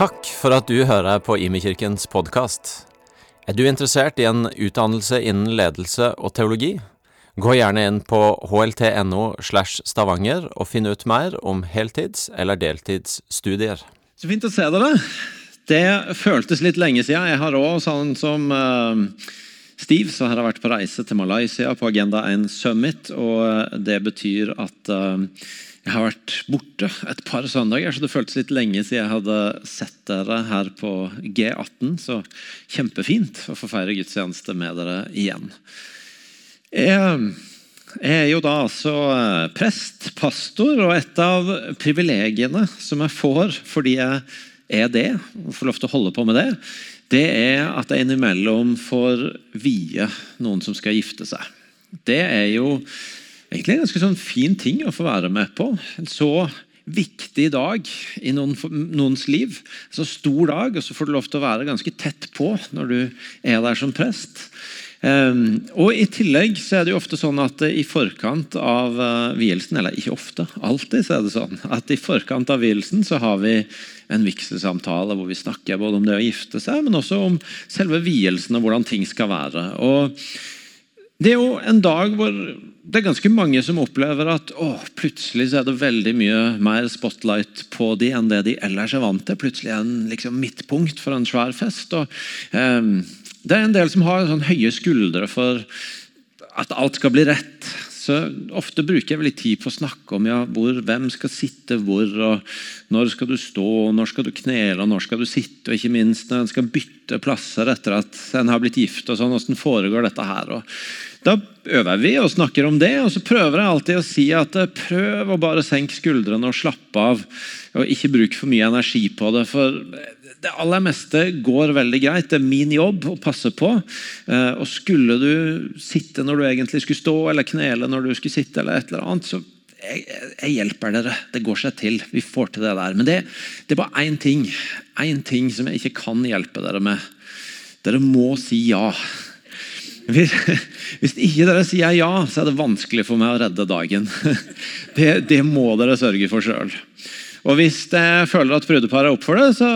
Takk for at du hører på Imekirkens podkast. Er du interessert i en utdannelse innen ledelse og teologi? Gå gjerne inn på hlt.no slash stavanger og finn ut mer om heltids- eller deltidsstudier. Så fint å se dere. Det føltes litt lenge siden. Jeg har òg, sånn som uh, Steve, så har jeg vært på reise til Malaysia på Agenda 1 Summit. og Det betyr at uh, jeg har vært borte et par søndager, så det føltes litt lenge siden jeg hadde sett dere her på G18. Så kjempefint å få feire gudstjeneste med dere igjen. Jeg, er jo da altså prest, pastor, og et av privilegiene som jeg får fordi jeg er det, og får lov til å holde på med det, det er at jeg innimellom får vie noen som skal gifte seg. Det er jo egentlig en ganske sånn fin ting å få være med på. En så viktig dag i noen, noens liv. En så stor dag, og så får du lov til å være ganske tett på når du er der som prest. Um, og I tillegg så er det jo ofte sånn at i forkant av uh, vielsen Eller ikke ofte, alltid så er det sånn at i forkant av vielsen så har vi en vigselsamtale hvor vi snakker både om det å gifte seg, men også om selve vielsen og hvordan ting skal være. Og det er jo en dag hvor det er ganske mange som opplever at å, plutselig er det veldig mye mer spotlight på de enn det de ellers er vant til. Plutselig er en liksom midtpunkt for en svær fest. Og, eh, det er en del som har sånn høye skuldre for at alt skal bli rett. Så Ofte bruker jeg veldig tid på å snakke om ja, hvor, hvem skal sitte hvor, og når skal du stå, og når skal du knele, og når skal du sitte, og ikke minst når en skal bytte plasser etter at en har blitt gift. og sånn, Hvordan foregår dette her? Og da øver vi og snakker om det, og så prøver jeg alltid å si at eh, prøv å bare senke skuldrene og slappe av. Og ikke bruk for mye energi på det. For det aller meste går veldig greit. Det er min jobb å passe på. Eh, og skulle du sitte når du egentlig skulle stå, eller knele når du skulle sitte, eller et eller annet, så jeg, jeg hjelper dere. Det går seg til. Vi får til det der. Men det, det er bare én ting. Én ting som jeg ikke kan hjelpe dere med. Dere må si ja. Hvis, hvis, ikke dere sier ja, så er det vanskelig for meg å redde dagen. Det, det må dere sørge for sjøl. Og Hvis jeg føler at brudeparet er opp for det, så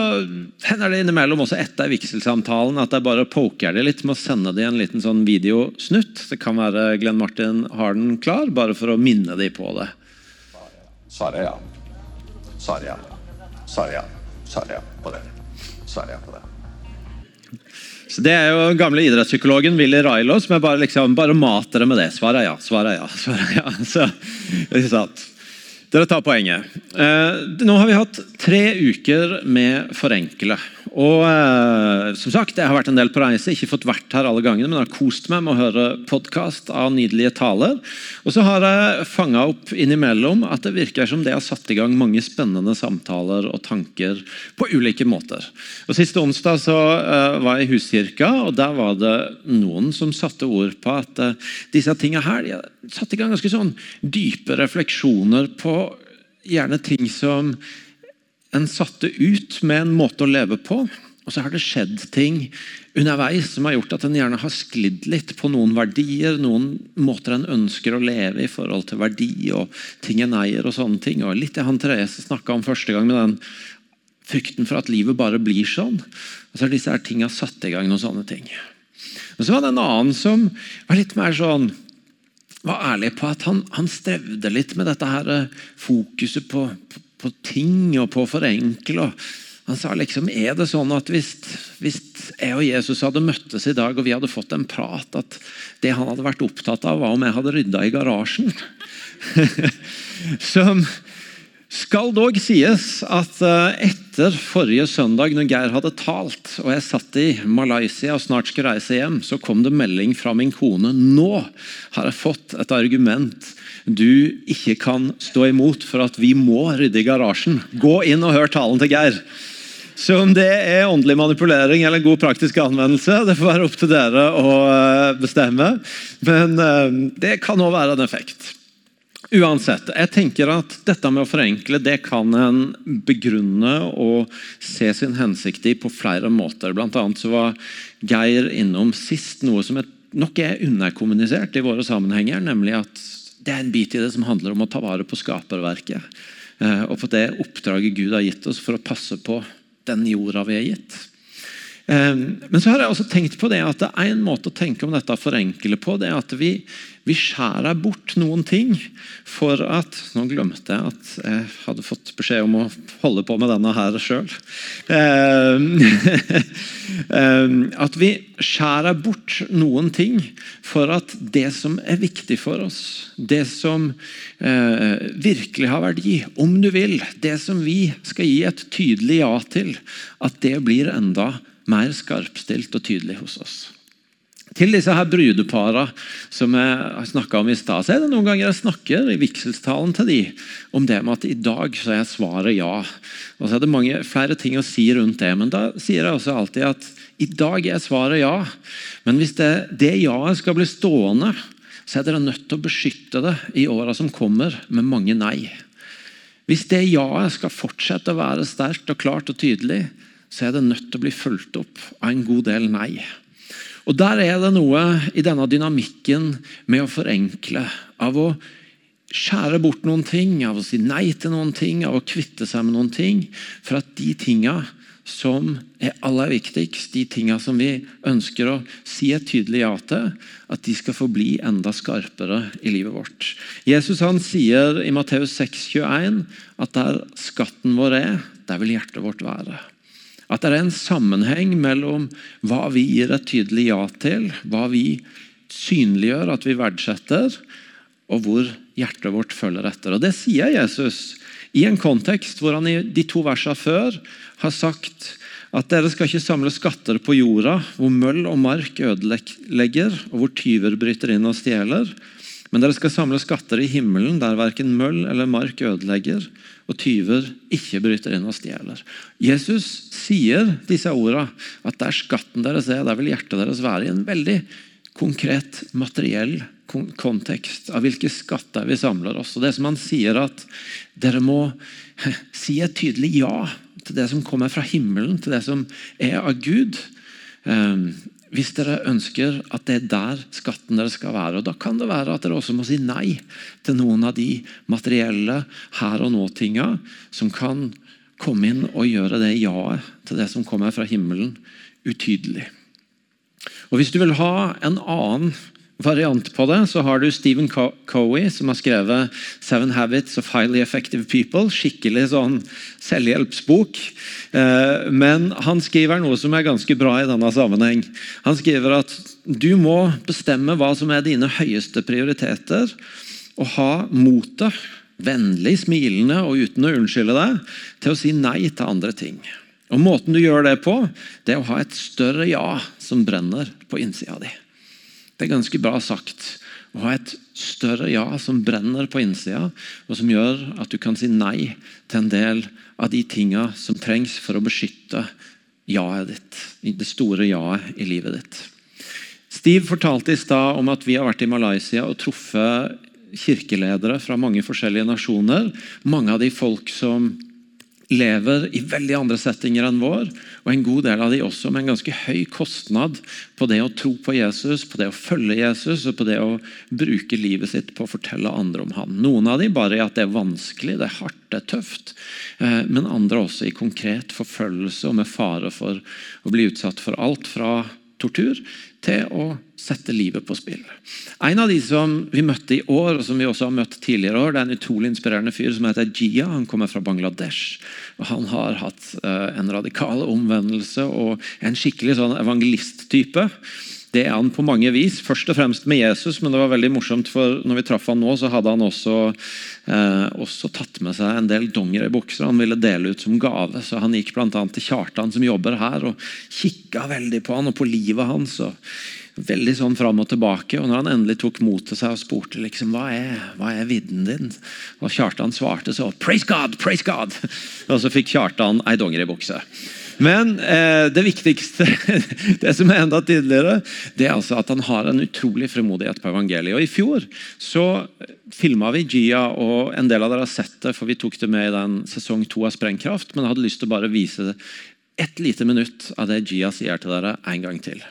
hender det innimellom også etter vigselsamtalen at jeg bare poker det litt med å sende dem en liten sånn videosnutt. Det kan være Glenn Martin har den klar, bare for å minne dem på det. Svaret ja. Svaret ja. Svaret ja. Svaret ja på det. Svaret ja på det. Så Det er jo gamle idrettspsykologen Willy Railo som jeg bare, liksom, bare mater det med det. Svaret ja, svaret ja. svaret ja. Så, ikke sant? Dere tar poenget. Eh, nå har vi hatt tre uker med Forenkle. Og eh, som sagt, Jeg har vært en del på reise, ikke fått vært her alle gangene, men har kost meg med å høre podkast av nydelige taler. Og så har jeg fanga opp innimellom at det virker som det har satt i gang mange spennende samtaler og tanker på ulike måter. Og Siste onsdag så uh, var jeg i Huskirka, og der var det noen som satte ord på at uh, disse tingene her de har satt i gang ganske sånn dype refleksjoner på gjerne ting som en satte ut med en måte å leve på. Og så har det skjedd ting underveis som har gjort at en gjerne har sklidd litt på noen verdier, noen måter en ønsker å leve i forhold til verdi og ting en eier. og sånne ting. Og Litt det han Therese snakka om første gang, med den frykten for at livet bare blir sånn. Og så har disse her tinga satt i gang noen sånne ting. Og Så var det en annen som var litt mer sånn var ærlig på at han, han strevde litt med dette her eh, fokuset på, på på ting og på å forenkle. Han sa liksom, er det sånn at hvis, hvis, jeg og Jesus hadde møttes i dag og vi hadde fått en prat, at det han hadde vært opptatt av, var om jeg hadde rydda i garasjen? Som skal dog sies at eh, etter forrige søndag, når Geir hadde talt, og jeg satt i Malaysia og snart skulle reise hjem, så kom det melding fra min kone. Nå har jeg fått et argument du ikke kan stå imot for at vi må rydde i garasjen. Gå inn og hør talen til Geir. Så om det er åndelig manipulering eller god praktisk anvendelse, det får være opp til dere å eh, bestemme. Men eh, det kan òg være en effekt. Uansett, jeg tenker at dette med å forenkle det kan en begrunne og se sin hensikt i på flere måter. Blant annet så var Geir innom sist noe som nok er underkommunisert i våre sammenhenger, nemlig at det er en bit i det som handler om å ta vare på skaperverket. Eh, og på det oppdraget Gud har gitt oss for å passe på den jorda vi er gitt. Ehm, men så har jeg også tenkt på det at det er en måte å tenke om dette forenkle på. det er at vi, vi skjærer bort noen ting for at Nå glemte jeg at jeg hadde fått beskjed om å holde på med denne her sjøl. Ehm, ehm, at vi skjærer bort noen ting for at det som er viktig for oss, det som eh, virkelig har verdi, om du vil, det som vi skal gi et tydelig ja til, at det blir enda mer skarpstilt og tydelig hos oss. Til disse her brudeparene som jeg snakka om i stad, så er det noen ganger jeg snakker i vigselstalen til de om det med at i dag så er svaret ja. Og så er det mange, flere ting å si rundt det, men da sier jeg også alltid at i dag er svaret ja. Men hvis det, det ja-et skal bli stående, så er dere nødt til å beskytte det i åra som kommer, med mange nei. Hvis det ja-et skal fortsette å være sterkt og klart og tydelig, så er det nødt til å bli fulgt opp av en god del nei. Og Der er det noe i denne dynamikken med å forenkle, av å skjære bort noen ting, av å si nei til noen ting, av å kvitte seg med noen ting, for at de tinga som er aller viktigst, de tinga som vi ønsker å si et tydelig ja til, at de skal få bli enda skarpere i livet vårt. Jesus han sier i Matteus 6,21 at der skatten vår er, der vil hjertet vårt være. At det er en sammenheng mellom hva vi gir et tydelig ja til, hva vi synliggjør at vi verdsetter, og hvor hjertet vårt følger etter. Og Det sier Jesus i en kontekst hvor han i de to versene før har sagt at dere skal ikke samle skatter på jorda, hvor møll og mark ødelegger, og hvor tyver bryter inn og stjeler. Men dere skal samle skatter i himmelen, der verken møll eller mark ødelegger, og tyver ikke bryter inn og stjeler. Jesus sier disse ordene, at der skatten deres er, der vil hjertet deres være. I en veldig konkret, materiell kontekst av hvilke skatter vi samler oss. Og det som han sier at Dere må si et tydelig ja til det som kommer fra himmelen, til det som er av Gud. Hvis dere ønsker at det er der skatten deres skal være. og Da kan det være at dere også må si nei til noen av de materielle her og nå-tinga som kan komme inn og gjøre det ja-et til det som kommer fra himmelen, utydelig. Og Hvis du vil ha en annen variant på det, så har du Stephen Cowie, som har skrevet 'Seven Habits of Highly Effective People'. Skikkelig sånn selvhjelpsbok. Eh, men han skriver noe som er ganske bra i denne sammenheng. Han skriver at du må bestemme hva som er dine høyeste prioriteter, og ha motet, vennlig, smilende og uten å unnskylde deg, til å si nei til andre ting. Og Måten du gjør det på, det er å ha et større ja som brenner på innsida di. Det er ganske bra sagt. Å ha et større ja som brenner på innsida, og som gjør at du kan si nei til en del av de tinga som trengs for å beskytte ja-et ditt. Det store ja-et i livet ditt. Steve fortalte i stad om at vi har vært i Malaysia og truffet kirkeledere fra mange forskjellige nasjoner. Mange av de folk som lever i veldig andre settinger enn vår, og en god del av de også med en ganske høy kostnad på det å tro på Jesus, på det å følge Jesus og på det å bruke livet sitt på å fortelle andre om han. Noen av de bare i at det er vanskelig, det er hardt, det er tøft. Eh, men andre også i konkret forfølgelse og med fare for å bli utsatt for alt fra tortur til å sette livet på spill. En av de som vi møtte i år, og som vi også har møtt tidligere år, det er en utrolig inspirerende fyr som heter Jia. Han kommer fra Bangladesh. og Han har hatt uh, en radikal omvendelse og en skikkelig sånn evangelisttype. Det er han på mange vis, først og fremst med Jesus, men det var veldig morsomt, for når vi traff han nå, så hadde han også, eh, også tatt med seg en del dongeribukser han ville dele ut som gave. Så Han gikk bl.a. til Kjartan, som jobber her, og kikka veldig på han og på livet hans. og Veldig sånn fram og tilbake. og når han endelig tok mot til seg og spurte liksom, hva er, hva er vidden din, og Kjartan svarte så 'Praise God! Praise God!' Og så fikk Kjartan ei dongeribukse. Men eh, det viktigste, det som er enda tidligere, det er altså at han har en utrolig fremodighet på evangeliet. Og I fjor så filma vi Gia, og en del av dere har sett det, for vi tok det med i den sesong to av Sprengkraft. Men jeg hadde lyst til å bare vise et lite minutt av det Gia sier til dere en gang til.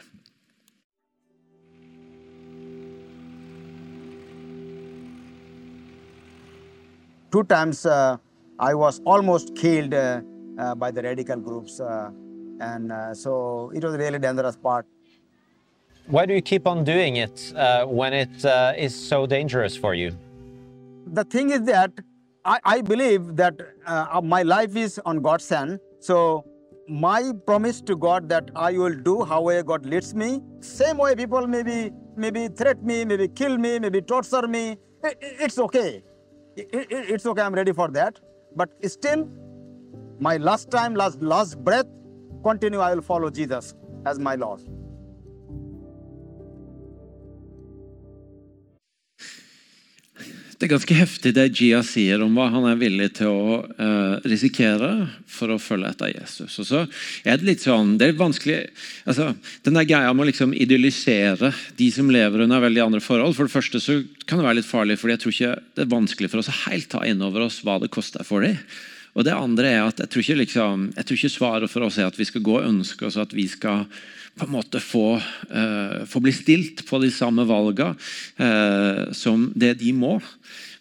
Two times uh, I was almost killed. Uh, by the radical groups, uh, and uh, so it was a really dangerous part. Why do you keep on doing it uh, when it uh, is so dangerous for you? The thing is that I, I believe that uh, my life is on God's hand. So my promise to God that I will do however God leads me. Same way people maybe maybe threat me, maybe kill me, maybe torture me. I- I- it's okay. I- I- it's okay. I'm ready for that. But still, my last time, last last breath, continue. I will follow Jesus as my Lord. Det er ganske heftig det Gia sier om hva han er villig til å eh, risikere for å følge etter Jesus. Og så er Det litt sånn, det er vanskelig, altså, den der greia med å liksom idyllisere de som lever under veldig andre forhold. For det første så kan det være litt farlig, fordi jeg tror ikke det er vanskelig for oss å helt ta inn over oss hva det koster for dem. Og det andre er at jeg tror, ikke liksom, jeg tror ikke svaret for oss er at vi skal gå og ønske oss at vi skal på en måte få, uh, få bli stilt på de samme valgene uh, som det de må.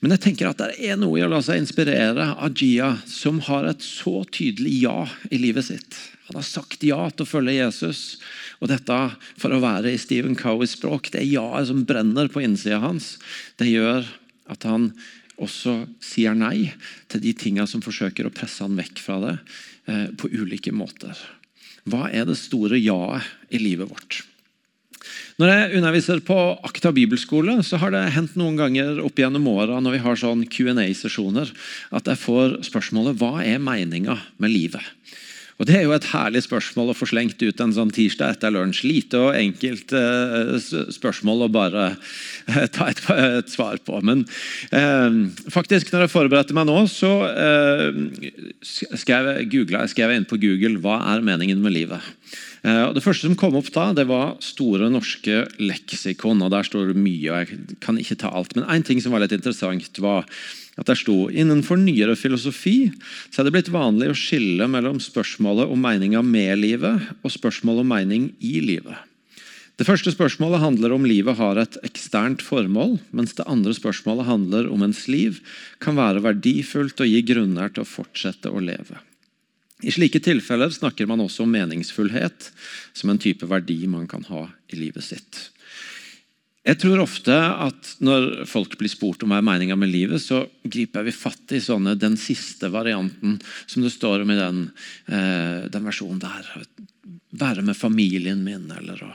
Men jeg tenker at det er noe i å la seg inspirere av Gia, som har et så tydelig ja i livet sitt. Han har sagt ja til å følge Jesus. Og dette, for å være i Stephen Cowies språk, det ja-et som brenner på innsida hans, det gjør at han også sier nei til de tingene som forsøker å presse han vekk fra det eh, på ulike måter. Hva er det store ja-et i livet vårt? Når jeg underviser på Akta bibelskole, så har det hendt noen ganger opp gjennom åra når vi har sånn Q&A-sesjoner, at jeg får spørsmålet hva er meninga med livet? Og Det er jo et herlig spørsmål å få slengt ut en sånn tirsdag etter lunsj. Lite og enkelt eh, spørsmål å bare eh, ta et, et svar på. Men eh, faktisk, når jeg forberedte meg nå, så eh, skrev jeg, skrev inn på Google 'Hva er meningen med livet?' Eh, og Det første som kom opp da, det var Store norske leksikon. og Der står det mye, og jeg kan ikke ta alt. Men én ting som var litt interessant, var at der sto innenfor nyere filosofi så er det blitt vanlig å skille mellom spørsmålet om meninga med livet og spørsmålet om mening i livet. Det første spørsmålet handler om livet har et eksternt formål, mens det andre spørsmålet handler om ens liv kan være verdifullt og gi grunner til å fortsette å leve. I slike tilfeller snakker man også om meningsfullhet som en type verdi man kan ha i livet sitt. Jeg tror ofte at når folk blir spurt om hva er meninga med livet, så griper vi fatt i sånne, den siste varianten som det står om i den, eh, den versjonen der. Være med familien min, eller å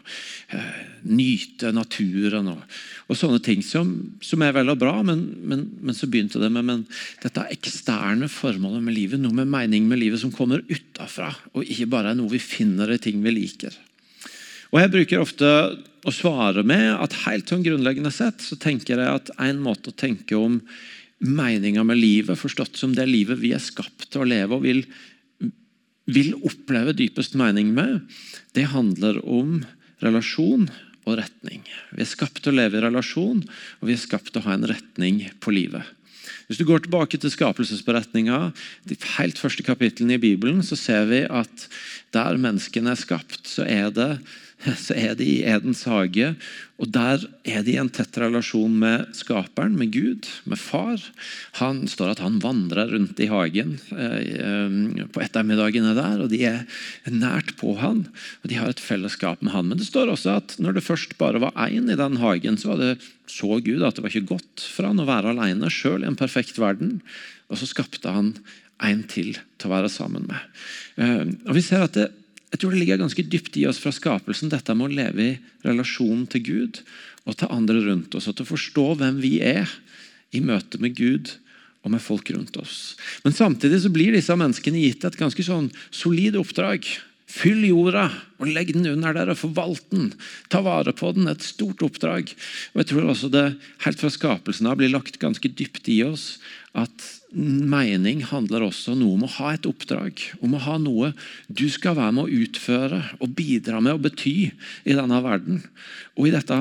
eh, nyte naturen. Og, og sånne ting som, som er vel og bra, men, men, men så begynte det med men, dette eksterne formålet med livet, noe med mening med livet som kommer utafra, og ikke bare er noe vi finner i ting vi liker. Og Jeg bruker ofte å svare med at helt sånn grunnleggende sett så tenker jeg at en måte å tenke om meninga med livet, forstått som det livet vi er skapt til å leve og vil, vil oppleve dypest mening med, det handler om relasjon og retning. Vi er skapt til å leve i relasjon, og vi er skapt til å ha en retning på livet. Hvis du går tilbake til skapelsesberetninga, de helt første kapitlene i Bibelen, så ser vi at der menneskene er skapt, så er det så er de i Edens hage. Og der er de i en tett relasjon med skaperen, med Gud, med far. Han står at han vandrer rundt i hagen eh, på ettermiddagene der, og de er nært på han. og De har et fellesskap med han. Men det står også at når det først bare var én i den hagen, så var det så Gud at det var ikke godt for han å være alene, sjøl i en perfekt verden. Og så skapte han en til til å være sammen med. Eh, Og vi ser at det jeg tror det ligger ganske dypt i oss fra skapelsen, dette med å leve i relasjon til Gud og til andre rundt oss. Og til å forstå hvem vi er i møte med Gud og med folk rundt oss. Men samtidig så blir disse menneskene gitt et ganske sånn solid oppdrag. Fyll jorda og legg den under der og forvalt den. Ta vare på den. Et stort oppdrag. Og jeg tror også det helt fra skapelsen av blir lagt ganske dypt i oss at mening handler også noe om å ha et oppdrag. Om å ha noe du skal være med å utføre og bidra med og bety i denne verden. Og i dette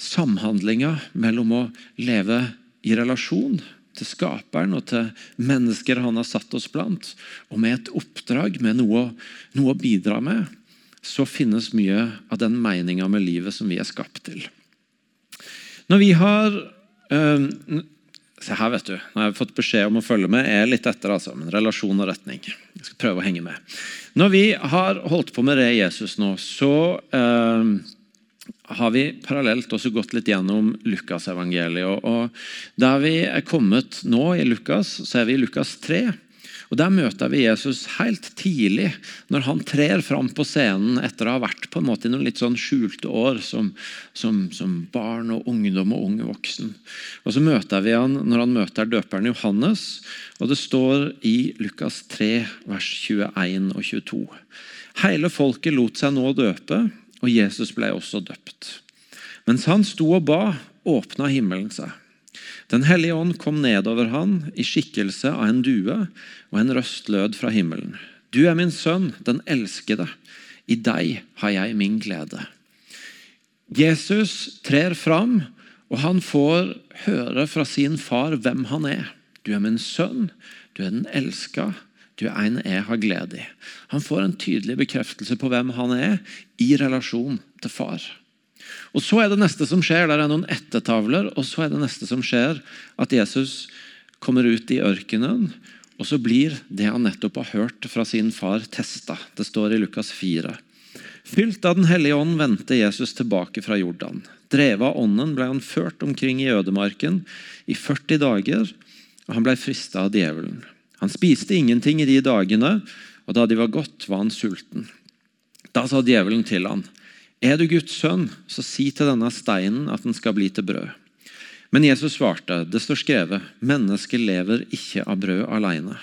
samhandlinga mellom å leve i relasjon til skaperen og til mennesker han har satt oss blant, og med et oppdrag, med noe, noe å bidra med, så finnes mye av den meninga med livet som vi er skapt til. Når vi har øh, Se her, vet du. Nå har jeg fått beskjed om å følge med. Jeg er litt etter, altså. Men relasjon og retning. Jeg skal prøve å henge med. Når vi har holdt på med det Jesus nå, så eh, har vi parallelt også gått litt gjennom Lukasevangeliet. Og, der vi er kommet nå i Lukas, så er vi i Lukas 3. Og Der møter vi Jesus helt tidlig, når han trer fram på scenen etter å ha vært på en måte i noen litt sånn skjulte år som, som, som barn og ungdom og ung voksen. Og Så møter vi han når han møter døperen Johannes, og det står i Lukas 3, vers 21 og 22. Hele folket lot seg nå døpe, og Jesus ble også døpt. Mens han sto og ba, åpna himmelen seg. Den hellige ånd kom nedover han i skikkelse av en due, og en røst lød fra himmelen. Du er min sønn, den elskede. I deg har jeg min glede. Jesus trer fram, og han får høre fra sin far hvem han er. Du er min sønn, du er den elska, du er en jeg har glede i. Han får en tydelig bekreftelse på hvem han er, i relasjon til far. Og Så er det neste som skjer, der er noen ettertavler, og så er det neste som skjer, at Jesus kommer ut i ørkenen, og så blir det han nettopp har hørt fra sin far, testa. Det står i Lukas 4. Fylt av Den hellige ånd vendte Jesus tilbake fra Jordan. Drevet av ånden ble han ført omkring i ødemarken i 40 dager, og han ble frista av djevelen. Han spiste ingenting i de dagene, og da de var gått, var han sulten. Da sa djevelen til han, er du Guds sønn, så si til denne steinen at den skal bli til brød. Men Jesus svarte, det står skrevet, mennesket lever ikke av brød alene.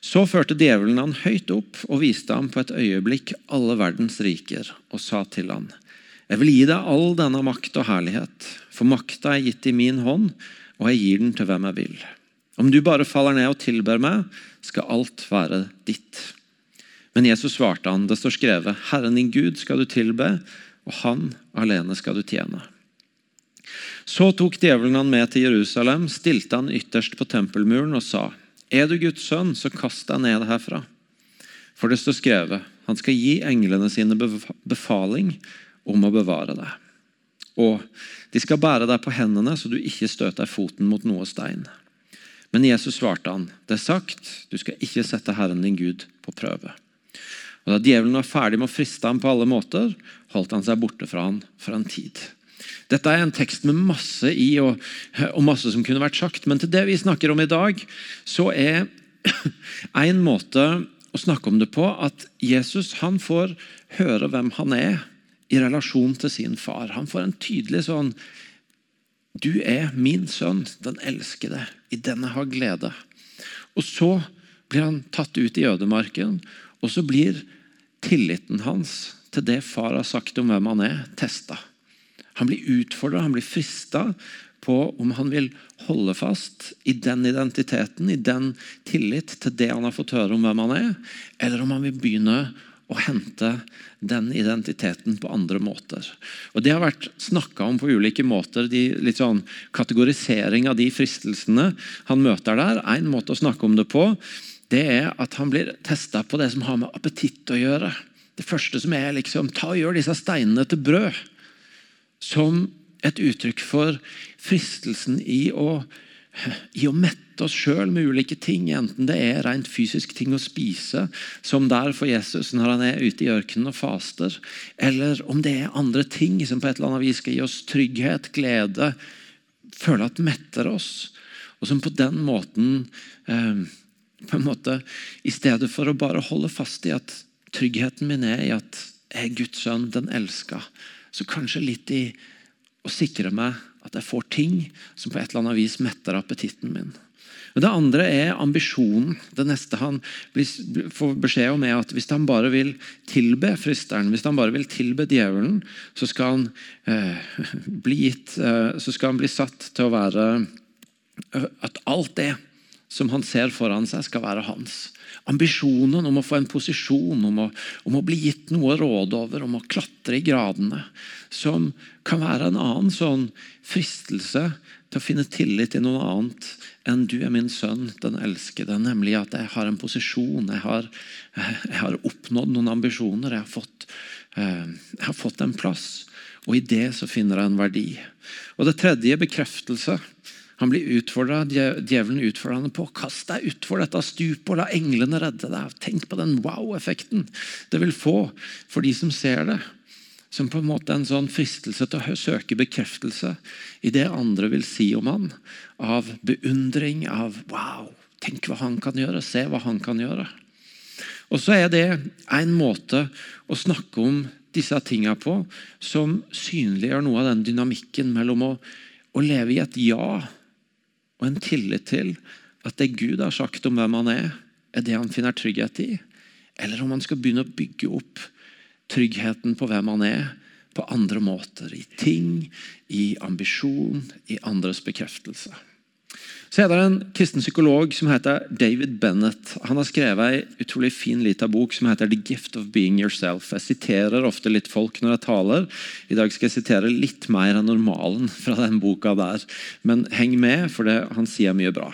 Så førte djevelen han høyt opp og viste ham på et øyeblikk alle verdens riker, og sa til han, jeg vil gi deg all denne makt og herlighet, for makta er gitt i min hånd, og jeg gir den til hvem jeg vil. Om du bare faller ned og tilber meg, skal alt være ditt. Men Jesus svarte han, det står skrevet, Herren din Gud skal du tilbe, og Han alene skal du tjene. Så tok djevelen han med til Jerusalem, stilte han ytterst på tempelmuren og sa, Er du Guds sønn, så kast deg ned herfra. For det står skrevet, han skal gi englene sine befaling om å bevare deg. Og de skal bære deg på hendene, så du ikke støter foten mot noe stein. Men Jesus svarte han, det er sagt, du skal ikke sette Herren din Gud på prøve. Og Da djevelen var ferdig med å friste ham på alle måter, holdt han seg borte fra han for en tid. Dette er en tekst med masse i og, og masse som kunne vært sagt. Men til det vi snakker om i dag, så er en måte å snakke om det på at Jesus han får høre hvem han er i relasjon til sin far. Han får en tydelig sånn Du er min sønn, den elskede. I denne har glede. Og så blir han tatt ut i ødemarken, og så blir tilliten hans til det far har sagt om hvem han er, testa. Han blir utfordra, han blir frista på om han vil holde fast i den identiteten, i den tillit til det han har fått høre om hvem han er, eller om han vil begynne å hente den identiteten på andre måter. Og Det har vært snakka om på ulike måter. De, litt sånn Kategorisering av de fristelsene han møter der. En måte å snakke om det på det er at han blir testa på det som har med appetitt å gjøre. Det første som er liksom, ta og gjør disse steinene til brød. Som et uttrykk for fristelsen i å, i å mette oss sjøl med ulike ting. Enten det er rent fysisk ting å spise, som der for Jesus når han er ute i ørkenen og faster. Eller om det er andre ting som på et eller annet vis skal gi oss trygghet, glede, føle at metter oss. Og som på den måten eh, på en måte, I stedet for å bare holde fast i at tryggheten min er i at jeg er Guds sønn, den elska, så kanskje litt i å sikre meg at jeg får ting som på et eller annet vis metter appetitten min. Men det andre er ambisjonen. Det neste han får beskjed om, er at hvis han bare vil tilbe fristeren, hvis han bare vil tilbe djevelen, så skal han, eh, bli, gitt, eh, så skal han bli satt til å være At alt det som han ser foran seg, skal være hans. Ambisjonen om å få en posisjon, om å, om å bli gitt noe å råde over, om å klatre i gradene. Som kan være en annen sånn fristelse til å finne tillit til noe annet enn 'du er min sønn, den elskede'. Nemlig at jeg har en posisjon, jeg har, jeg har oppnådd noen ambisjoner, jeg har, fått, eh, jeg har fått en plass. Og i det så finner jeg en verdi. Og det tredje bekreftelse Han blir utfordra, djevelen utfordrer han på kast deg utfor dette stupet og la englene redde deg. Tenk på den wow-effekten det vil få for de som ser det. Som på en måte en sånn fristelse til å søke bekreftelse i det andre vil si om han. Av beundring, av wow, tenk hva han kan gjøre, se hva han kan gjøre. Og så er det en måte å snakke om disse tinga på som synliggjør noe av den dynamikken mellom å, å leve i et ja og en tillit til at det Gud har sagt om hvem han er, er det han finner trygghet i. Eller om han skal begynne å bygge opp tryggheten på hvem han er, på andre måter. I ting, i ambisjon, i andres bekreftelse. Så er det en kristen psykolog som heter David Bennett. Han har skrevet en utrolig fin lita bok som heter 'The Gift of Being Yourself'. Jeg siterer ofte litt folk når jeg taler. I dag skal jeg sitere litt mer enn normalen fra den boka der. Men heng med, for det, han sier mye bra.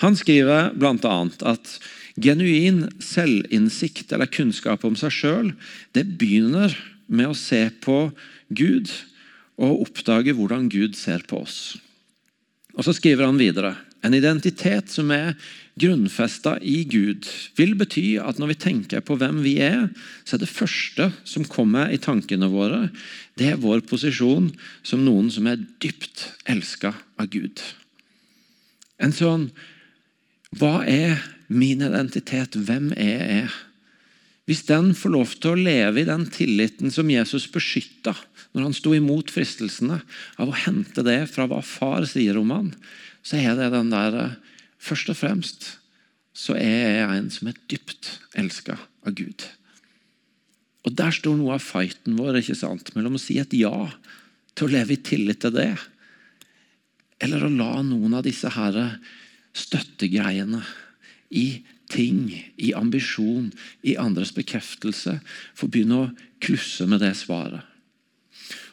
Han skriver bl.a. at genuin selvinnsikt eller kunnskap om seg sjøl begynner med å se på Gud og oppdage hvordan Gud ser på oss. Og Så skriver han videre en identitet som er grunnfesta i Gud, vil bety at når vi tenker på hvem vi er, så er det første som kommer i tankene våre, det er vår posisjon som noen som er dypt elska av Gud. En sånn Hva er min identitet? Hvem er jeg? Hvis den får lov til å leve i den tilliten som Jesus beskytta når han sto imot fristelsene, av å hente det fra hva far sier om han, så er det den der eh, Først og fremst så er jeg en som er dypt elska av Gud. Og Der står noe av fighten vår ikke sant? mellom å si et ja til å leve i tillit til det, eller å la noen av disse her støttegreiene i ting, i ambisjon, i andres bekreftelse, få begynne å klusse med det svaret.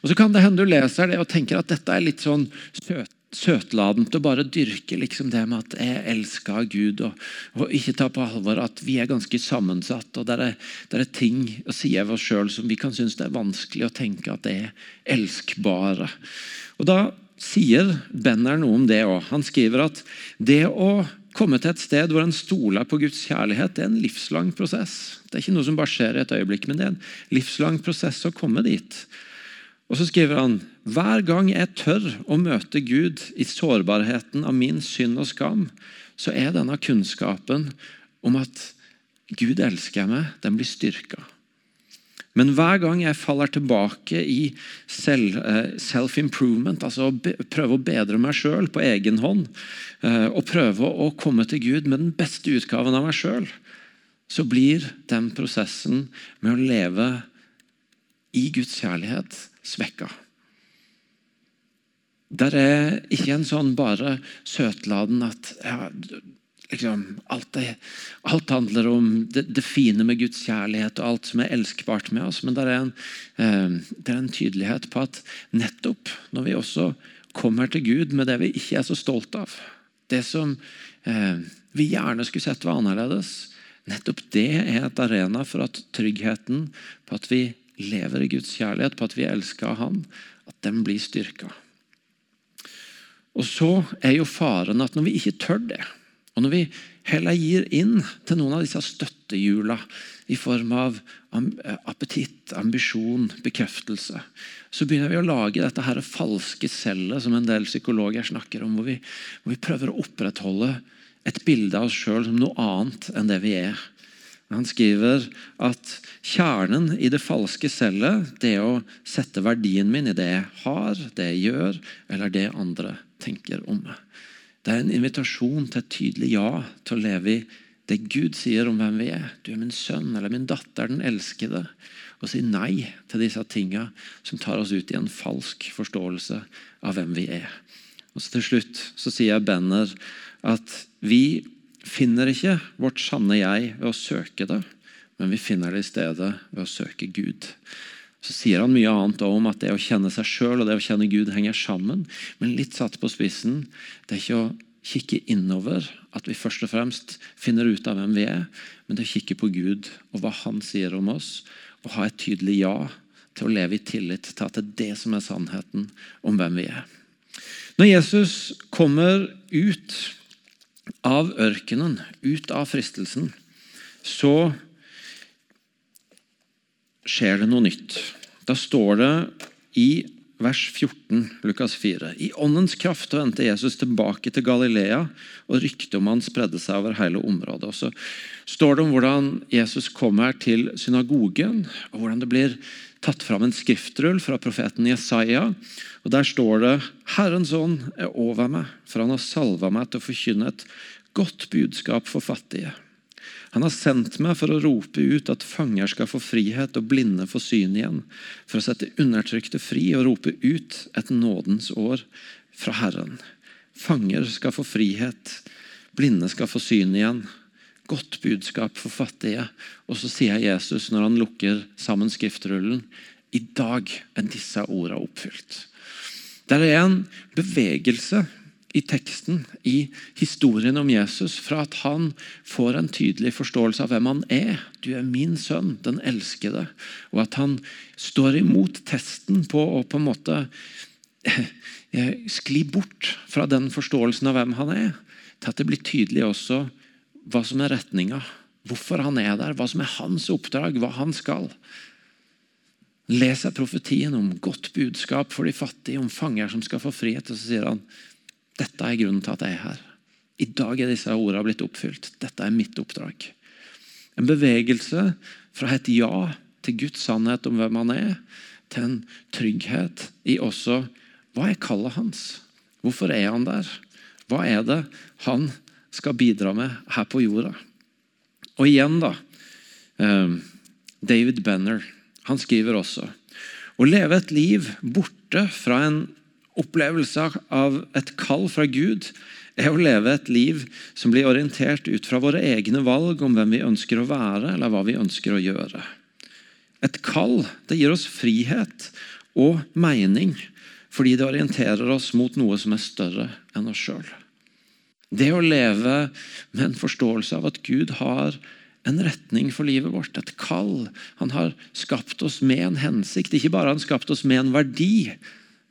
Og Så kan det hende du leser det og tenker at dette er litt sånn søt søtladent å bare dyrke liksom det med at jeg elsker Gud, og, og, ikke ta på alvor at vi er ganske sammensatt. og Det er, det er ting å si av oss sjøl som vi kan synes det er vanskelig å tenke at det er elskbare. Og Da sier Benner noe om det òg. Han skriver at det å komme til et sted hvor en stoler på Guds kjærlighet, det er en livslang prosess. Det er ikke noe som bare skjer i et øyeblikk, men det er en livslang prosess å komme dit. Og så skriver han hver gang jeg tør å møte Gud i sårbarheten av min synd og skam, så er denne kunnskapen om at Gud elsker meg, den blir styrka. Men hver gang jeg faller tilbake i eh, self-improvement, altså å prøve å bedre meg sjøl på egen hånd, eh, og prøve å komme til Gud med den beste utgaven av meg sjøl, så blir den prosessen med å leve i Guds kjærlighet svekka. Der er ikke en sånn bare søtladen at ja, liksom, alt, er, alt, handler om det, det, fine med Guds kjærlighet og alt som er elskbart med oss. Men det er, en, eh, det er en tydelighet på at nettopp når vi også kommer til Gud med det vi ikke er så stolt av, det som eh, vi gjerne skulle sett var annerledes, nettopp det er et arena for at tryggheten på at vi lever i Guds kjærlighet, på at vi elsker Han, at den blir styrka. Og så er jo faren at når vi ikke tør det, og når vi heller gir inn til noen av disse støttehjula i form av appetitt, ambisjon, bekreftelse, så begynner vi å lage dette her falske cellet som en del psykologer snakker om, hvor vi, hvor vi prøver å opprettholde et bilde av oss sjøl som noe annet enn det vi er. Han skriver at kjernen i det falske cellet det å sette verdien min i det jeg har, det jeg gjør, eller det andre tenker om meg. Det er en invitasjon til et tydelig ja til å leve i det Gud sier om hvem vi er. Du er min sønn eller min datter, den elskede. Og si nei til disse tinga som tar oss ut i en falsk forståelse av hvem vi er. Og så Til slutt så sier Benner at vi finner ikke vårt sanne jeg ved å søke det, men vi finner det i stedet ved å søke Gud. Så sier han mye annet om at det å kjenne seg sjøl og det å kjenne Gud henger sammen. Men litt satt på spissen, det er ikke å kikke innover at vi først og fremst finner ut av hvem vi er, men det er å kikke på Gud og hva Han sier om oss, og ha et tydelig ja til å leve i tillit til at det er det som er sannheten om hvem vi er. Når Jesus kommer ut av ørkenen, ut av fristelsen, så skjer det noe nytt. Da står det i vers 14, Lukas 4. I åndens kraft vendte Jesus tilbake til Galilea, og ryktet om han spredde seg over hele området. Og Så står det om hvordan Jesus kommer til synagogen, og hvordan det blir tatt fram en skriftrull fra profeten Jesaja. Og Der står det Herrens ånd er over meg, for han har salva meg til å forkynne et godt budskap for fattige. Han har sendt meg for å rope ut at fanger skal få frihet og blinde få syn igjen, for å sette undertrykte fri og rope ut et nådens år fra Herren. Fanger skal få frihet, blinde skal få syn igjen. Godt budskap for fattige. Og så sier Jesus når han lukker sammen skriftrullen, i dag er disse ordene oppfylt. Det er en bevegelse i teksten, i historien om Jesus, fra at han får en tydelig forståelse av hvem han er. Du er min sønn, den elskede. Og at han står imot testen på å på en måte eh, skli bort fra den forståelsen av hvem han er, til at det blir tydelig også hva som er retninga. Hvorfor han er der, hva som er hans oppdrag, hva han skal. Leser profetien om godt budskap for de fattige, om fanger som skal få frihet. Og så sier han dette er grunnen til at jeg er her. I dag er disse ordene blitt oppfylt. Dette er mitt oppdrag. En bevegelse fra et ja til Guds sannhet om hvem han er, til en trygghet i også hva er kallet hans? Hvorfor er han der? Hva er det han skal bidra med her på jorda? Og igjen, da. eh, David Benner han skriver også å leve et liv borte fra en opplevelse av et kall fra Gud er å leve et liv som blir orientert ut fra våre egne valg om hvem vi ønsker å være, eller hva vi ønsker å gjøre. Et kall det gir oss frihet og mening, fordi det orienterer oss mot noe som er større enn oss sjøl. Det å leve med en forståelse av at Gud har en retning for livet vårt, et kall. Han har skapt oss med en hensikt. Ikke bare har han skapt oss med en verdi,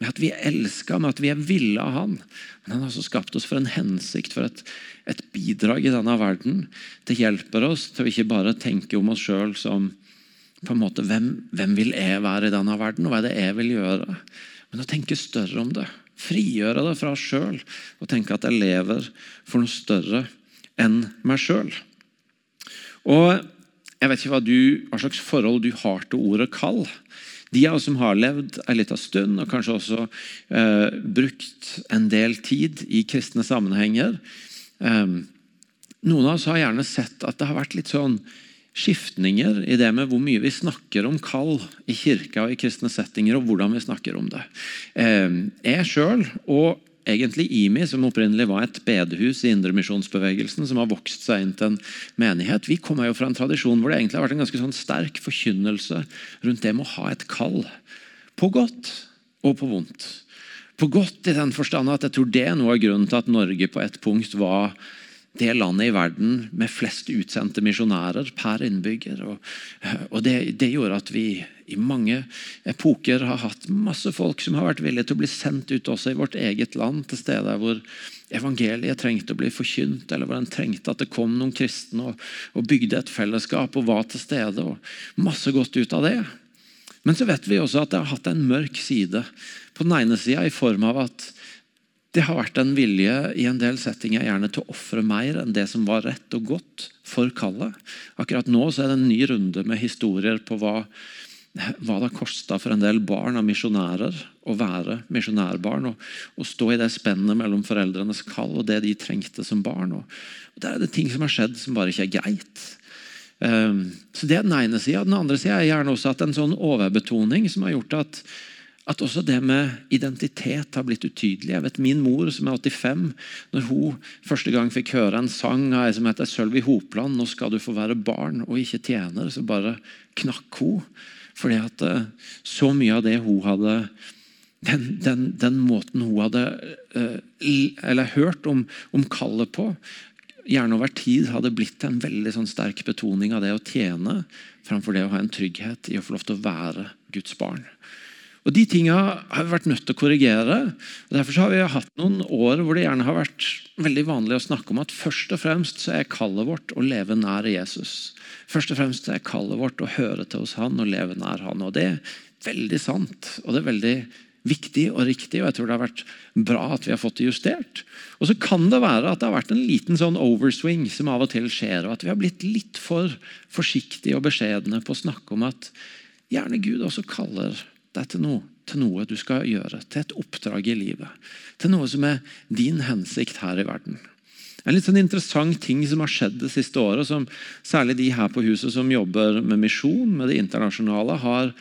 med at vi er elska, med at vi er ville av Han. Men han har også skapt oss for en hensikt, for et, et bidrag i denne verden. Det hjelper oss til å ikke bare tenke om oss sjøl som på en måte, hvem, hvem vil jeg være i denne verden, og hva er det jeg vil gjøre? Men å tenke større om det. Frigjøre det fra oss sjøl og tenke at jeg lever for noe større enn meg sjøl. Jeg vet ikke hva, du, hva slags forhold du har til ordet kall. De av oss som har levd en liten stund, og kanskje også eh, brukt en del tid i kristne sammenhenger eh, Noen av oss har gjerne sett at det har vært litt sånn skiftninger i det med hvor mye vi snakker om kall i kirka og i kristne settinger, og hvordan vi snakker om det. Eh, jeg sjøl og egentlig IMI, som opprinnelig var et bedehus i indremisjonsbevegelsen, som har vokst seg inn til en menighet. Vi kommer jo fra en tradisjon hvor det egentlig har vært en ganske sånn sterk forkynnelse rundt det med å ha et kall. På godt og på vondt. På godt i den forstand at jeg tror det er noe av grunnen til at Norge på et punkt var det landet i verden med flest utsendte misjonærer per innbygger. Og, og det, det, gjorde at vi i mange epoker har hatt masse folk som har vært villige til å bli sendt ut også i vårt eget land, til steder hvor evangeliet trengte å bli forkynt, eller hvor en trengte at det kom noen kristne og, og bygde et fellesskap og var til stede. og Masse godt ut av det. Men så vet vi også at det har hatt en mørk side. På den ene sida i form av at det har vært en vilje i en del settinger gjerne til å ofre mer enn det som var rett og godt for kallet. Akkurat nå er det en ny runde med historier på hva, hva det kosta for en del barn av misjonærer å være misjonærbarn. Og, og, stå i det spennet mellom foreldrenes kall og det de trengte som barn. Og, og Der er det ting som har skjedd som bare ikke er greit. Um, så Det er den ene sida. Den andre sida er gjerne også at en sånn overbetoning som har gjort at at også det med identitet har blitt utydelig. Jeg vet Min mor, som er 85, når hun første gang fikk høre en sang av ei som heter Sølvi Hopland, 'Nå skal du få være barn og ikke tjener', så bare knakk hun. Fordi at eh, så mye av det hun hadde Den, den, den måten hun hadde eh, eller hørt om, om kallet på, gjerne over tid hadde blitt en veldig sånn sterk betoning av det å tjene framfor det å ha en trygghet i å få lov til å være Guds barn. Og De tinga har vi vært nødt til å korrigere. og Derfor har vi hatt noen år hvor det gjerne har vært veldig vanlig å snakke om at først og fremst så er kallet vårt å leve nær Jesus. Først og fremst er kallet vårt å høre til hos han og leve nær han. Og Det er veldig sant, og det er veldig viktig og riktig. og jeg tror det har vært bra at vi har fått det justert. Og så kan det være at det har vært en liten sånn overswing som av og til skjer, og at vi har blitt litt for forsiktige og beskjedne på å snakke om at gjerne Gud også kaller deg til noe, til noe du skal gjøre, til et oppdrag i livet. Til noe som er din hensikt her i verden. En litt sånn interessant ting som har skjedd det siste året, som særlig de her på huset som jobber med misjon, med det internasjonale, har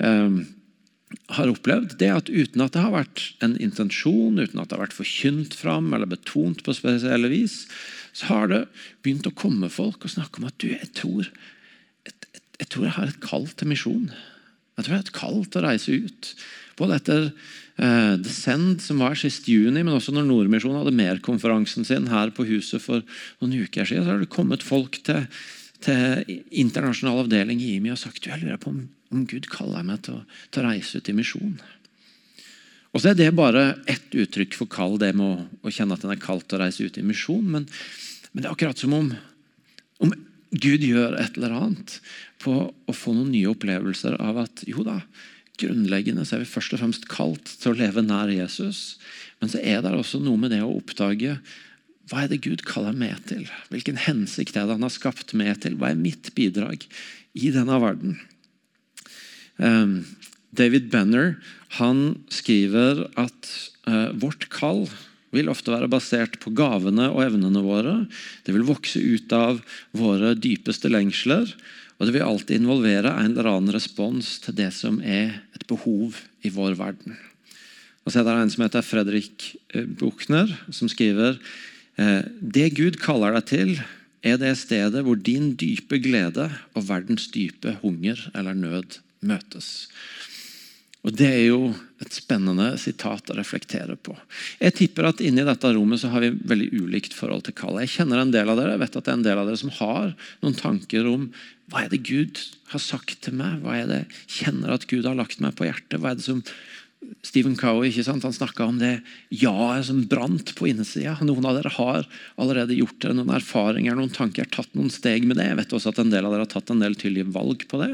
eh, har opplevd, det er at uten at det har vært en intensjon, uten at det har vært forkynt fram eller betont på spesielle vis, så har det begynt å komme folk og snakke om at du, jeg tror jeg, jeg tror jeg har et kall til misjon. Jeg tror det er et kall til å reise ut. Både etter eh, Descend, som var sist juni, men også når Nordmisjonen hadde merkonferansen sin her på huset for noen uker siden, så har det kommet folk til, til internasjonal avdeling i IMI og sagt jeg lurer på om om Gud kaller meg til å, til å reise ut i misjon. Og så er det bare ett uttrykk for kall, det med å, å, kjenne at en er kalt til å reise ut i misjon. Men, men, det er akkurat som om, om Gud gjør et eller annet på å få noen nye opplevelser av at jo da, grunnleggende så er vi først og fremst kalt til å leve nær Jesus. Men så er det også noe med det å oppdage hva er det Gud kaller meg til? Hvilken hensikt er det han har skapt meg til? Hva er mitt bidrag i denne verden? Um, David Benner han skriver at uh, vårt kall vil ofte være basert på gavene og evnene våre. Det vil vokse ut av våre dypeste lengsler. Og det vil alltid involvere en eller annen respons til det som er et behov i vår verden. Og så er det en som heter Fredrik eh, Buchner, som skriver eh, det Gud kaller deg til, er det stedet hvor din dype glede og verdens dype hunger eller nød møtes. Og Det er jo et spennende sitat å reflektere på. Jeg tipper at inni dette rommet så har vi veldig ulikt forhold til kallet. Jeg kjenner en del av dere, jeg vet at det er en del av dere som har noen tanker om hva er det Gud har sagt til meg? Hva er det jeg kjenner at Gud har lagt meg på hjertet? Hva er det som Stephen Cowie ikke sant? Han snakka om det ja-et som brant på innsida. Noen av dere har allerede gjort dere noen erfaringer, noen tanker, tatt noen steg med det. Jeg vet også at en del av dere har tatt en del tydelige valg på det.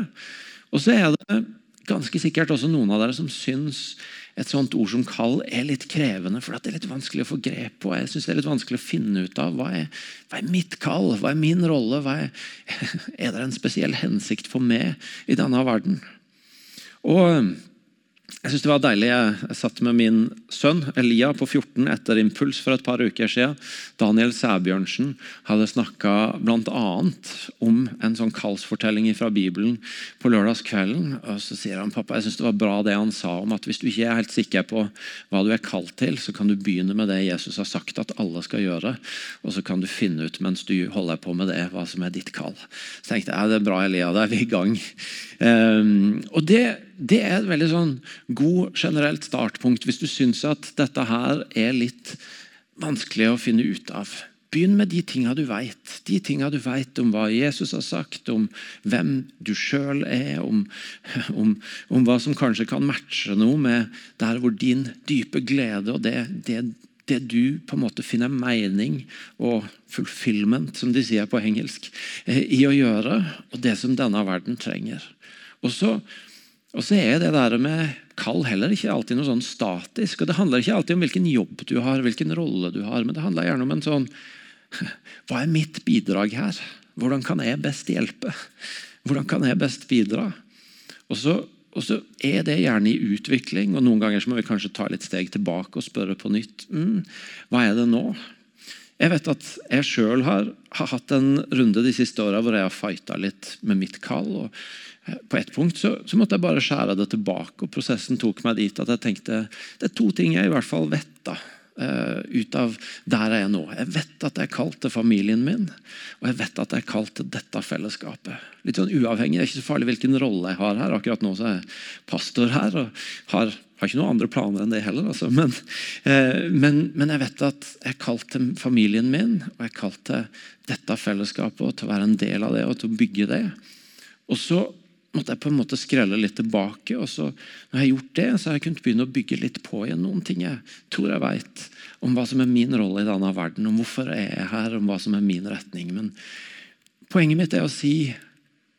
Og så er det ganske sikkert også noen av dere som syns et sånt ord som kall er litt krevende, for det er litt vanskelig å få grep på. Jeg synes det er litt vanskelig å finne ut av hva er, hva er mitt kall, hva er min rolle? Er, er det en spesiell hensikt for meg i denne verden? Og jeg synes det var deilig. Jeg satt med min sønn Elia på 14 etter Impuls for et par uker siden. Daniel Sæbjørnsen hadde snakka bl.a. om en sånn kallsfortelling fra Bibelen på lørdagskvelden. Og så sier han pappa, jeg synes det var bra det han sa om at hvis du ikke er helt sikker på hva du er kalt til, så kan du begynne med det Jesus har sagt at alle skal gjøre. Og så kan du finne ut mens du holder på med det, hva som er ditt kall. Så tenkte jeg det er bra, Elia, da er vi i gang. Um, og det det er et veldig sånn god generelt startpunkt hvis du syns at dette her er litt vanskelig å finne ut av. Begynn med de tinga du vet. De tinga du vet om hva Jesus har sagt, om hvem du sjøl er, om, om, om, hva som kanskje kan matche noe med der hvor din dype glede og det, det, det du på en måte finner mening og fulfillment, som de sier på engelsk, eh, i å gjøre, og det som denne verden trenger. Og så og så er det der med kall heller ikke alltid noe sånn statisk. og Det handler ikke alltid om hvilken jobb du har, hvilken rolle du har, men det handler gjerne om en sånn Hva er mitt bidrag her? Hvordan kan jeg best hjelpe? Hvordan kan jeg best bidra? Og så, og så er det gjerne i utvikling, og noen ganger må vi kanskje ta litt steg tilbake og spørre på nytt. Mm, hva er det nå? Jeg vet at jeg sjøl har, har, hatt en runde de siste åra hvor jeg har fighta litt med mitt kall. og på et punkt så, så, måtte jeg bare skjære det tilbake. og Prosessen tok meg dit at jeg tenkte det er to ting jeg i hvert fall vet da, uh, ut av der jeg er nå. Jeg vet at jeg er kalt til familien min, og jeg vet at jeg er kalt til dette fellesskapet. Litt sånn uavhengig, Det er ikke så farlig hvilken rolle jeg har her. Akkurat nå så er jeg pastor her og har, har ikke noen andre planer enn det heller. Altså. Men, eh, men, men, jeg vet at jeg kalte familien min, og jeg kalte dette fellesskapet og til å være en del av det og til å bygge det. Og så måtte jeg på en måte skrelle litt tilbake. og så Når jeg har gjort det, så har jeg kunnet begynne å bygge litt på igjen noen ting jeg tror jeg vet om hva som er min rolle i denne verden, om hvorfor jeg er her, om hva som er min retning. Men poenget mitt er å si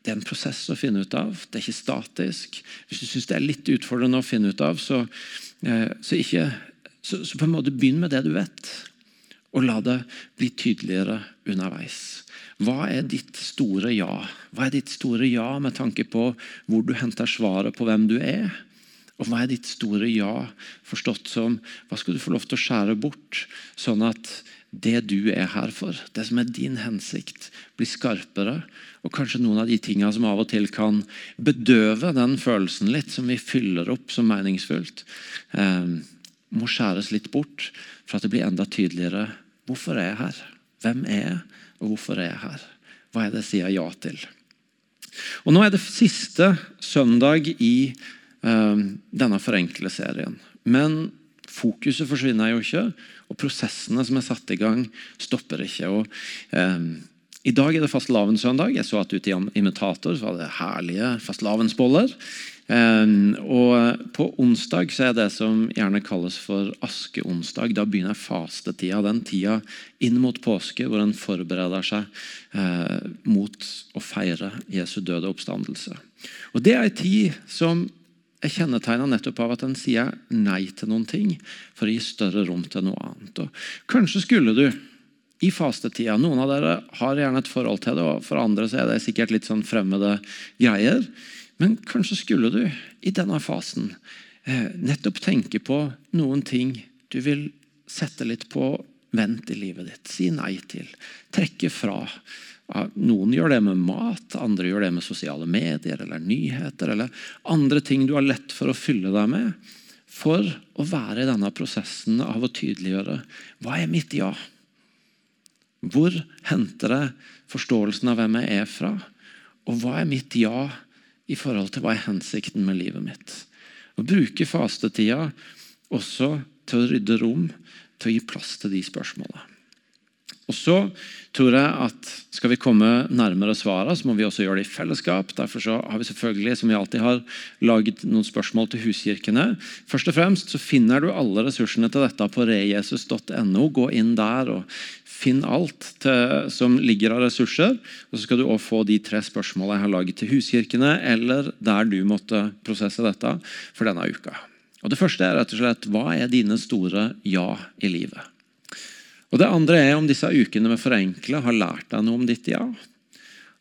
det er en prosess å finne ut av. Det er ikke statisk. Hvis du syns det er litt utfordrende å finne ut av, så, eh, så, ikke, så, så på en måte begynn med det du vet. Og la det bli tydeligere underveis. Hva er ditt store ja? Hva er ditt store ja med tanke på hvor du henter svaret på hvem du er? Og hva er ditt store ja forstått som hva skal du få lov til å skjære bort, sånn at det du er her for, det som er din hensikt, blir skarpere. Og kanskje noen av de tingene som av og til kan bedøve den følelsen litt, som vi fyller opp som meningsfullt, eh, må skjæres litt bort for at det blir enda tydeligere. Hvorfor er jeg her? Hvem er jeg, og hvorfor er jeg her? Hva er det jeg sier ja til? Og Nå er det siste søndag i eh, denne forenkleserien. Men fokuset forsvinner jo ikke. Og prosessene som er satt i gang, stopper ikke. Og, eh, I dag er det fastelavnssøndag. Jeg så at ute i Imitator så var det herlige fastelavnsboller. Eh, og på onsdag så er det som gjerne kalles for askeonsdag. Da begynner fastetida. Den tida inn mot påske hvor en forbereder seg eh, mot å feire Jesu døde oppstandelse. Og Det er en tid som er kjennetegna nettopp av at en sier nei til noen ting for å gi større rom til noe annet. Og kanskje skulle du i fastetida Noen av dere har gjerne et forhold til det, og for andre så er det sikkert litt sånn fremmede greier. Men kanskje skulle du i denne fasen eh, nettopp tenke på noen ting du vil sette litt på vent i livet ditt. Si nei til. Trekke fra. Noen gjør det med mat, andre gjør det med sosiale medier eller nyheter. Eller andre ting du har lett for å fylle deg med. For å være i denne prosessen av å tydeliggjøre hva er mitt ja? Hvor henter jeg forståelsen av hvem jeg er fra? Og hva er mitt ja i forhold til hva er hensikten med livet mitt? Å bruke fastetida også til å rydde rom, til å gi plass til de spørsmålene. Og så tror jeg at Skal vi komme nærmere svarene, så må vi også gjøre det i fellesskap. Derfor har vi selvfølgelig som vi alltid har, laget noen spørsmål til huskirkene. Først og fremst så finner du alle ressursene til dette på rejesus.no. Gå inn der og finn alt til, som ligger av ressurser. Og så skal du også få de tre spørsmålene jeg har laget til huskirkene, eller der du måtte prosesse dette for denne uka. Og Det første er rett og slett hva er dine store ja i livet? Og Det andre er om disse ukene med forenkle har lært deg noe om ditt ja.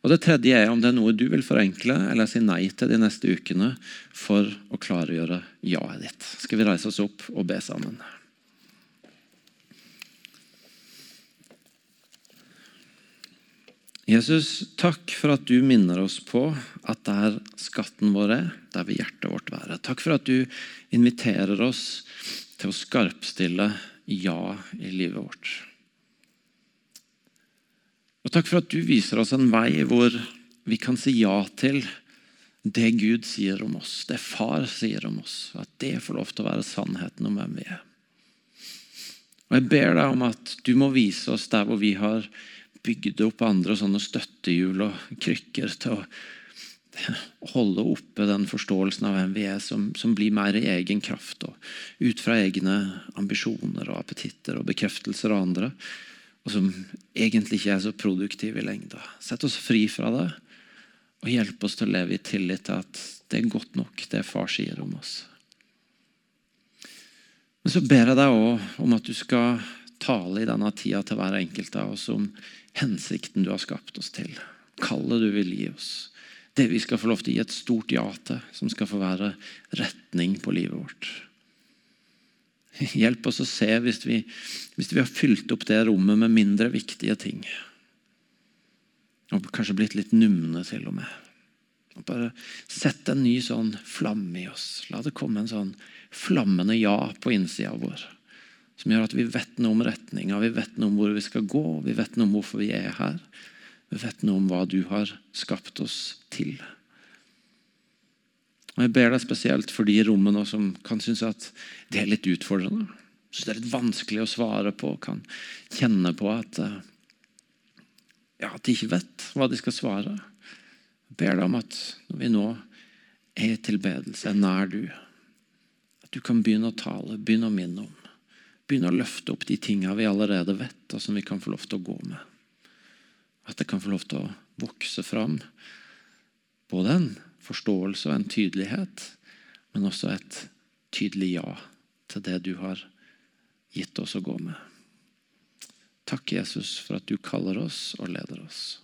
Og Det tredje er om det er noe du vil forenkle eller si nei til de neste ukene for å klargjøre ja-et ditt. Skal vi reise oss opp og be sammen? Jesus, takk for at du minner oss på at der skatten vår er, der vil hjertet vårt være. Takk for at du inviterer oss til å skarpstille ja i livet vårt. Og Takk for at du viser oss en vei hvor vi kan si ja til det Gud sier om oss, det Far sier om oss. At det får lov til å være sannheten om hvem vi er. Og Jeg ber deg om at du må vise oss der hvor vi har bygd opp andre sånne støttehjul og krykker til å holde oppe den forståelsen av hvem vi er, som, som, blir mer i egen kraft. og Ut fra egne ambisjoner og appetitter og bekreftelser av andre. Og som egentlig ikke er så produktive i lengda. Sett oss fri fra det, og hjelp oss til å leve i tillit til at det er godt nok, det far sier om oss. Men så ber jeg deg òg om at du skal tale i denne tida til hver enkelt av oss om hensikten du har skapt oss til. Kallet du vil gi oss det vi skal få lov til å gi et stort ja til, som skal få være retning på livet vårt. Hjelp oss å se hvis vi, hvis vi har fylt opp det rommet med mindre viktige ting. Og kanskje blitt litt numne til og med. Og bare Sett en ny sånn flamme i oss. La det komme en sånn flammende ja på innsida vår. Som gjør at vi vet noe om retninga, vi vet noe om hvor vi skal gå, vi vet noe om hvorfor vi er her. Vi vet noe om hva du har skapt oss til. Og Jeg ber deg spesielt for de i rommet nå som kan synes at det er litt utfordrende. Synes det er litt vanskelig å svare på, kan kjenne på at, eh, ja, at de ikke vet hva de skal svare. Jeg ber deg om at når vi nå er i tilbedelse, er nær du, at du kan begynne å tale, begynne å minne om. Begynne å løfte opp de tingene vi allerede vet, og som vi kan få lov til å gå med. At det kan få lov til å vokse fram både en forståelse og en tydelighet, men også et tydelig ja til det du har gitt oss å gå med. Takk, Jesus, for at du kaller oss og leder oss.